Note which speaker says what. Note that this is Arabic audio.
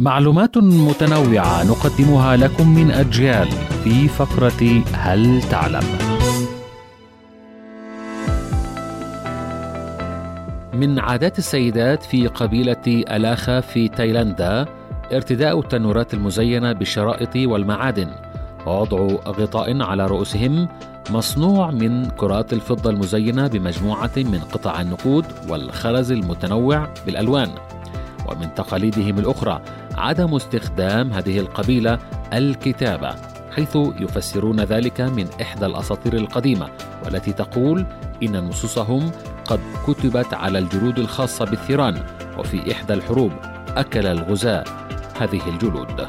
Speaker 1: معلومات متنوعة نقدمها لكم من أجيال في فقرة هل تعلم؟ من عادات السيدات في قبيلة ألاخا في تايلاندا ارتداء التنورات المزينة بالشرائط والمعادن ووضع غطاء على رؤوسهم مصنوع من كرات الفضة المزينة بمجموعة من قطع النقود والخرز المتنوع بالألوان ومن تقاليدهم الأخرى عدم استخدام هذه القبيلة الكتابة حيث يفسرون ذلك من إحدى الأساطير القديمة والتي تقول إن نصوصهم قد كتبت على الجلود الخاصة بالثيران وفي إحدى الحروب أكل الغزاة هذه الجلود.